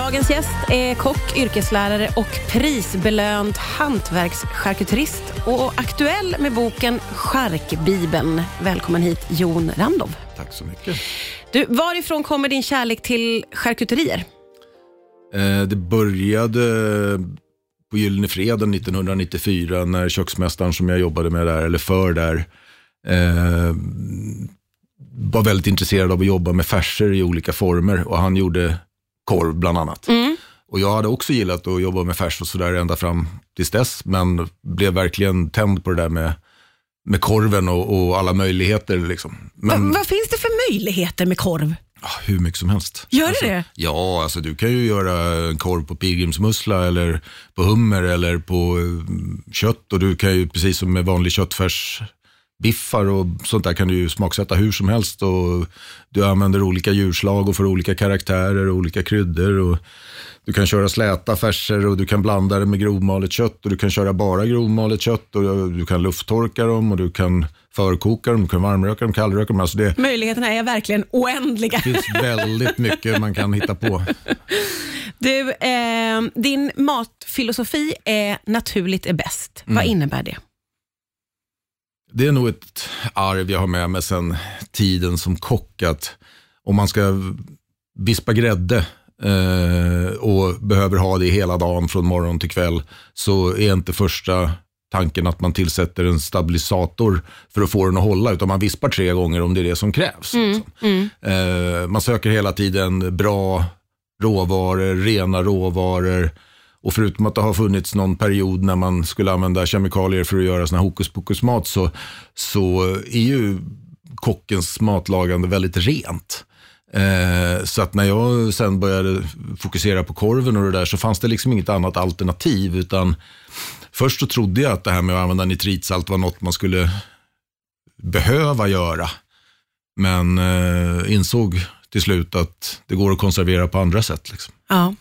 Dagens gäst är kock, yrkeslärare och prisbelönt hantverkscharkuterist och aktuell med boken Charkbibeln. Välkommen hit Jon Randov. Tack så mycket. Du, varifrån kommer din kärlek till charkuterier? Eh, det började på Gyllene Freden 1994 när köksmästaren som jag jobbade med där, eller för där, eh, var väldigt intresserad av att jobba med färser i olika former och han gjorde korv bland annat. Och jag hade också gillat att jobba med färs och sådär ända fram tills dess, men blev verkligen tänd på det där med, med korven och, och alla möjligheter. Liksom. Men Va, vad finns det för möjligheter med korv? ah, hur mycket som helst. Gör det alltså, det? Ja, alltså du kan ju göra en korv på pilgrimsmussla eller på hummer eller på eh, kött och du kan ju precis som med vanlig köttfärs biffar och sånt där kan du ju smaksätta hur som helst och du använder olika djurslag och får olika karaktärer och olika kryddor och du kan köra släta färser och du kan blanda det med grovmalet kött och du kan köra bara grovmalet kött och du kan lufttorka dem och du kan förkoka dem, du kan varmröka dem, kallröka dem. Alltså det Möjligheterna är verkligen oändliga. finns väldigt mycket man kan hitta på. Du, eh, din matfilosofi är naturligt är bäst. Vad innebär det? Det är nog ett arv jag har med mig sedan tiden som kock. Att om man ska vispa grädde eh, och behöver ha det hela dagen från morgon till kväll så är inte första tanken att man tillsätter en stabilisator för att få den att hålla, utan man vispar tre gånger om det är det som krävs. liksom. Eh, man söker hela tiden bra råvaror, rena råvaror. Och förutom att det har funnits någon period när man skulle använda kemikalier för att göra sån här hokus pokus mat så, så är ju kockens matlagande väldigt rent. Eh, så att när jag sen började fokusera på korven och det där så fanns det liksom inget annat alternativ. Utan först så trodde jag att det här med att använda nitritsalt var något man skulle behöva göra. Men eh, insåg till slut att det går att konservera på andra sätt. Liksom. Ja.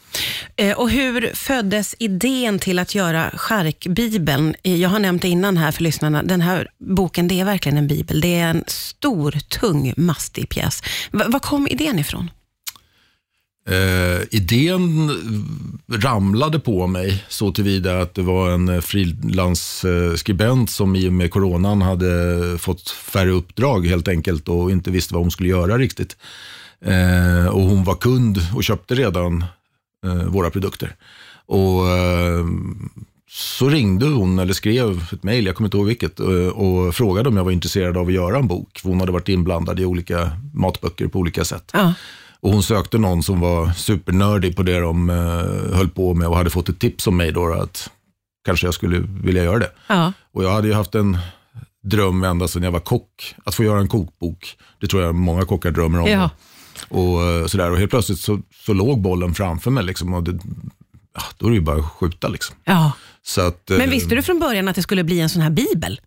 Eh, Och hur föddes idén till att göra Charkbibeln? Eh, Jag har nämnt det innan här för lyssnarna. Den här boken, det är verkligen en bibel. Det är en stor, tung, mastig pjäs. Va- Var kom idén ifrån? Eh, idén ramlade på mig så tillvida att det var en eh, frilansskribent som i och med coronan hade fått färre uppdrag helt enkelt och inte visste vad hon skulle göra riktigt. Eh, och hon var kund och köpte redan eh, våra produkter. Och eh, så ringde hon eller skrev ett mejl, jag kommer inte ihåg vilket, eh, och frågade om jag var intresserad av att göra en bok. Hon hade varit inblandad i olika matböcker på olika sätt. Ja. Och hon sökte någon som var supernördig på det de eh, höll på med och hade fått ett tips om mig då att kanske jag skulle vilja göra det. Ja. Och jag hade ju haft en dröm ända sedan jag var kock, att få göra en kokbok. Det tror jag många kockar drömmer om. Ja. Och, eh, sådär. och helt plötsligt så, så låg bollen framför mig. Liksom, och det, ja, då är det ju bara att skjuta. Liksom. ja. Så att, eh, Men visste du från början att det skulle bli en sån här bibel?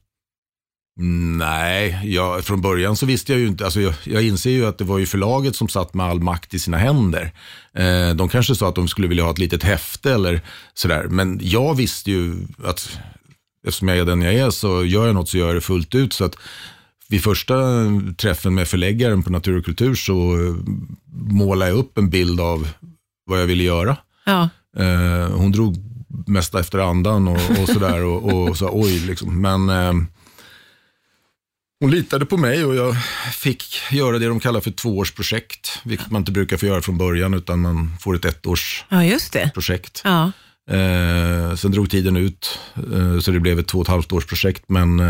Nej, jag, från början så visste jag ju inte. Alltså jag, jag inser ju att det var ju förlaget som satt med all makt i sina händer. Eh, de kanske sa att de skulle vilja ha ett litet häfte eller sådär. Men jag visste ju att eftersom jag är den jag är så gör jag något så gör jag det fullt ut. Så att vid första träffen med förläggaren på Natur och kultur så eh, målade jag upp en bild av vad jag ville göra. Ja. Eh, hon drog mesta efter andan och, och sådär och, och sa oj liksom. Men eh, hon litade på mig och jag fick göra det de kallar för tvåårsprojekt, vilket man inte brukar få göra från början utan man får ett ettårsprojekt. ja. Eh, sen drog tiden ut eh, så det blev ett två och ett halvt års projekt men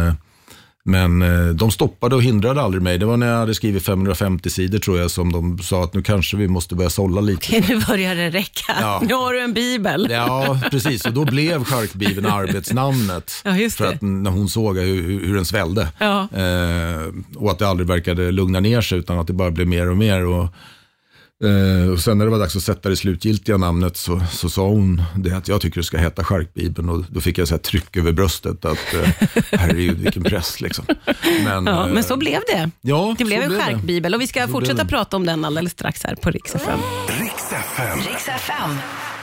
men eh, de stoppade och hindrade aldrig mig. Det var när jag hade skrivit 550 sidor tror jag som de sa att nu kanske vi måste börja sålla lite. Okej, nu börjar det räcka. Ja. Nu har du en bibel. Ja, precis. Och då blev Charkbibeln arbetsnamnet. Ja, just för det. att när hon såg hur, hur hur den svällde. Ja. Eh, och att det aldrig verkade lugna ner sig utan att det bara blev mer och mer. Och, eh, och sen när det var dags att sätta det slutgiltiga namnet så, så sa hon det att jag tycker det ska heta Charkbibeln. Och då fick jag så här tryck över bröstet att eh, herregud vilken press liksom. Men, Ja, eh, men så blev det. ja, Det blev en charkbibel och vi ska Så fortsätta prata om den alldeles strax här på Rix FM. Riks FM. Riks FM.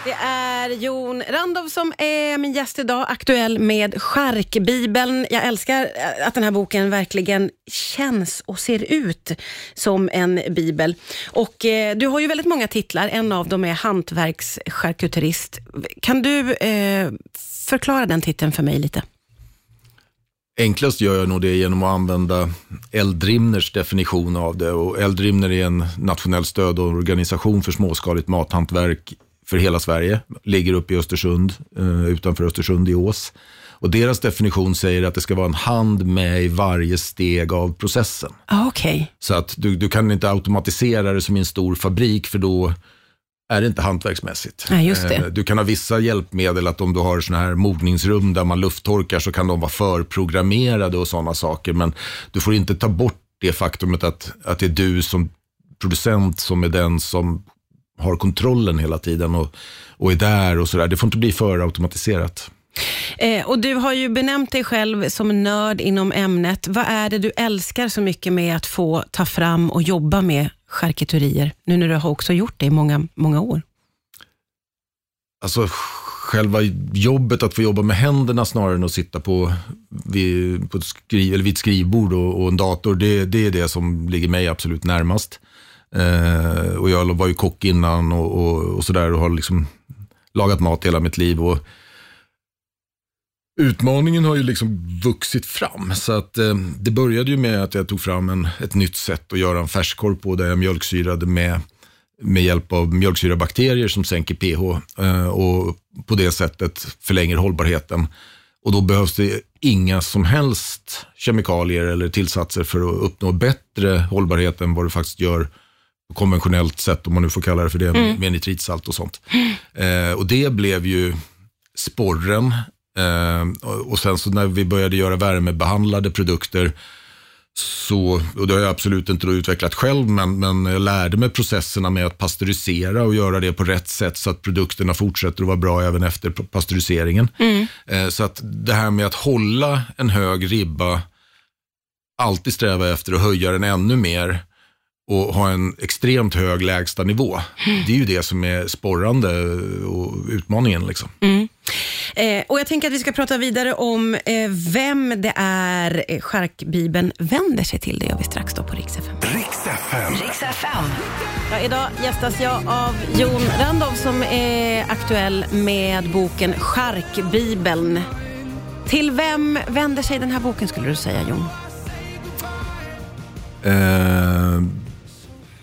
Det är Jon Randov som är min gäst idag, aktuell med Charkbibeln. Jag älskar eh, att den här boken verkligen känns och ser ut som en bibel. Och eh, Du har ju väldigt många titlar, en av dem är hantverkscharkuterist. Kan du eh, förklara den titeln för mig lite? Enklast gör jag nog det genom att använda Eldrimners definition av det. Och Eldrimner är en nationell stödorganisation för småskaligt mathantverk för hela Sverige. Ligger uppe i Östersund, eh, utanför Östersund i Ås. Och deras definition säger att det ska vara en hand med i varje steg av processen. Ah, okay. Så att du, du kan inte automatisera det som i en stor fabrik, för då är det inte hantverksmässigt. Nej, just det. Eh, Du kan ha vissa hjälpmedel, att om du har såna här mogningsrum där man lufttorkar så kan de vara förprogrammerade och sådana saker. Men du får inte ta bort det faktumet att, att det är du som producent som är den som har kontrollen hela tiden och, och är där och sådär. Det får inte bli för automatiserat. Eh, och Du har ju benämnt dig själv som nörd inom ämnet. Vad är det du älskar så mycket med att få ta fram och jobba med charkuterier, nu när du har också gjort det i många, många år? Alltså själva jobbet, att få jobba med händerna snarare än att sitta på, vid, på ett, skri, eller vid ett skrivbord och, och en dator, det, det är det som ligger mig absolut närmast. Eh, och jag var ju kock innan och, och, och sådär och har liksom lagat mat hela mitt liv. Och Utmaningen har ju liksom vuxit fram. Så att, eh, det började ju med att jag tog fram en, ett nytt sätt att göra en färskorv på, där jag mjölksyrade med, med hjälp av mjölksyrabakterier som sänker pH eh, och på det sättet förlänger hållbarheten. Och då behövs det inga som helst kemikalier eller tillsatser för att uppnå bättre hållbarhet än vad du faktiskt gör konventionellt sätt, om man nu får kalla det för det, med nitritsalt och sånt. Eh, och det blev ju sporren. Eh, och sen så när vi började göra värmebehandlade produkter, så, och det har jag absolut inte utvecklat själv, men, men jag lärde mig processerna med att pasteurisera och göra det på rätt sätt så att produkterna fortsätter att vara bra även efter pasteuriseringen. Eh, så att det här med att hålla en hög ribba, alltid sträva efter att höja den ännu mer och ha en extremt hög lägsta nivå. Det är ju det som är sporrande och utmaningen. Liksom. Eh, och Jag tänker att vi ska prata vidare om eh, vem det är eh, Charkbibeln vänder sig till. Det gör vi strax då på Rix FM. Riks FM. Ja, idag gästas jag av Jon Randov som är aktuell med boken Charkbibeln. Till vem vänder sig den här boken skulle du säga Jon?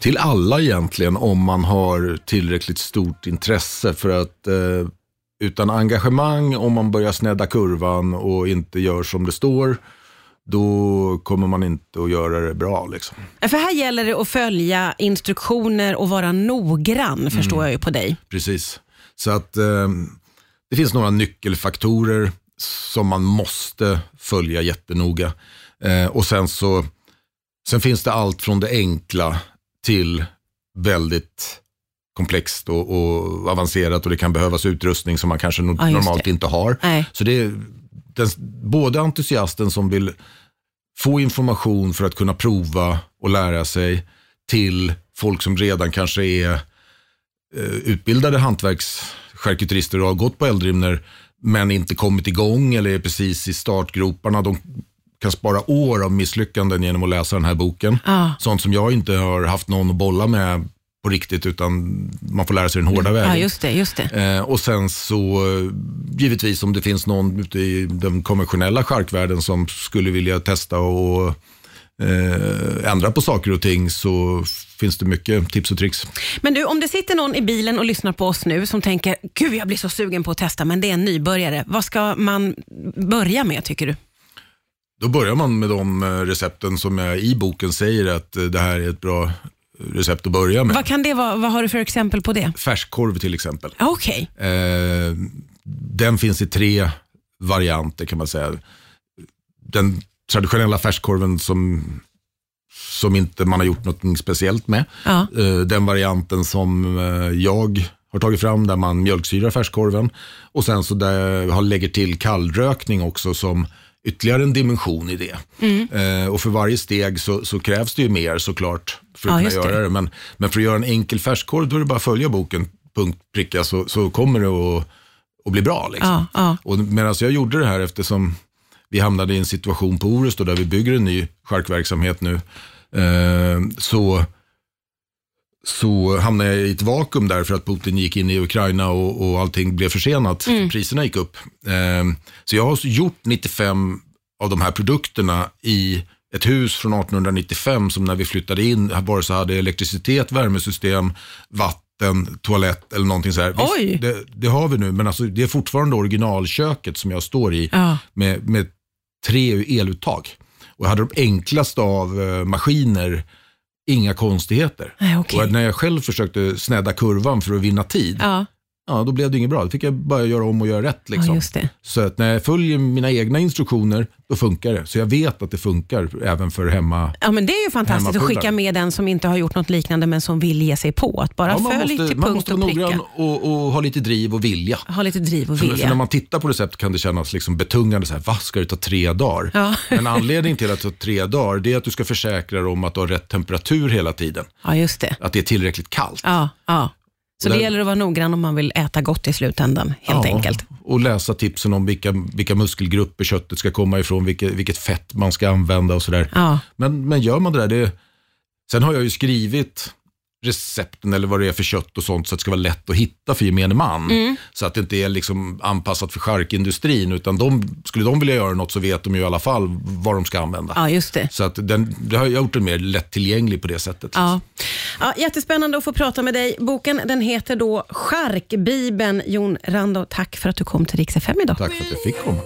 Till alla egentligen, om man har tillräckligt stort intresse. För att eh, utan engagemang, om man börjar snedda kurvan och inte gör som det står, då kommer man inte att göra det bra. Liksom. För här gäller det att följa instruktioner och vara noggrann, förstår jag ju på dig. Precis. Så att eh, det finns några nyckelfaktorer som man måste följa jättenoga. Eh, och sen så sen finns det allt från det enkla till väldigt komplext och, och avancerat och det kan behövas utrustning som man kanske no- Ja, normalt inte har. Nej. Så det är den, både entusiasten som vill få information för att kunna prova och lära sig till folk som redan kanske är eh, utbildade hantverkscharkuterister och har gått på Eldrimner men inte kommit igång eller är precis i startgroparna. De kan spara år av misslyckanden genom att läsa den här boken. Ja. Sånt som jag inte har haft någon att bolla med på riktigt utan man får lära sig den hårda vägen. Ja, just det. Just det. Eh, och sen så, eh, givetvis om det finns någon ute i den konventionella charkvärlden som skulle vilja testa och eh, ändra på saker och ting så finns det mycket tips och tricks. Men du, om det sitter någon i bilen och lyssnar på oss nu som tänker, gud jag blir så sugen på att testa, men det är en nybörjare. Vad ska man börja med tycker du? Då börjar man med de eh, recepten som jag i boken säger att eh, det här är ett bra recept att börja med. Vad kan det vara? Vad har du för exempel på det? Färskkorv till exempel. Ja, Okej. Eh, den finns i tre varianter kan man säga. Den traditionella färskkorven som, som inte man har gjort något speciellt med. Ja. Eh, den varianten som jag har tagit fram där man mjölksyrar färskkorven. Och sen så där jag lägger till kallrökning också som ytterligare en dimension i det. Eh, och för varje steg så, så krävs det ju mer såklart för att Ja, kunna just det. göra det. Men, men för att göra en enkel färskkorv då är det bara att följa boken punkt pricka så, så kommer det att, att bli bra. Liksom. Ja, ja. Och medan jag gjorde det här eftersom vi hamnade i en situation på Orust där vi bygger en ny charkverksamhet nu, eh, så, så hamnade jag i ett vakuum där för att Putin gick in i Ukraina och, och allting blev försenat. Priserna gick upp. Eh, så jag har gjort 95 av de här produkterna i ett hus från 1895 som när vi flyttade in vare sig hade elektricitet, värmesystem, vatten, toalett eller någonting så här. Visst, Oj. Det, det har vi nu, men alltså, det är fortfarande originalköket som jag står i Ja. med, med tre eluttag. Och jag hade de enklaste av eh, maskiner, inga konstigheter. Nej, okej. Och när jag själv försökte snedda kurvan för att vinna tid, ja. Ja, då blev det inget bra. Då fick jag bara göra om och göra rätt. ja, Liksom. det. Så att när jag följer mina egna instruktioner, då funkar det. Så jag vet att det funkar även för hemma. Ja, men det är ju fantastiskt att skicka med den som inte har gjort något liknande men som vill ge sig på. Att bara Ja, man följ måste, till man punkt måste och vara pricka. noggrann och, och ha lite driv och vilja. Ha lite driv och För, för vilja. när man tittar på recept kan det kännas liksom betungande. Så här, vad ska det ta tre dagar? Ja. Men anledningen till att det tar tre dagar det är att du ska försäkra dig om att du har rätt temperatur hela tiden. Ja, just det. Att det är tillräckligt kallt. Ja, ja. Så det gäller att vara noggrann om man vill äta gott i slutändan, helt Ja, enkelt. Och läsa tipsen om vilka, vilka muskelgrupper köttet ska komma ifrån, vilket, vilket fett man ska använda och sådär. Ja. Men, men gör man det där, det, sen har jag ju skrivit recepten eller vad det är för kött och sånt så att det ska vara lätt att hitta för gemene man. Mm. Så att det inte är liksom anpassat för charkindustrin utan de, skulle de vilja göra något så vet de ju i alla fall vad de ska använda. ja, just det. Så att den, det har jag gjort den mer lättillgänglig på det sättet. Ja. Ja, jättespännande att få prata med dig. Boken den heter då Charkbibeln. Jon Rando, tack för att du kom till Rix FM idag. Tack för att jag fick komma.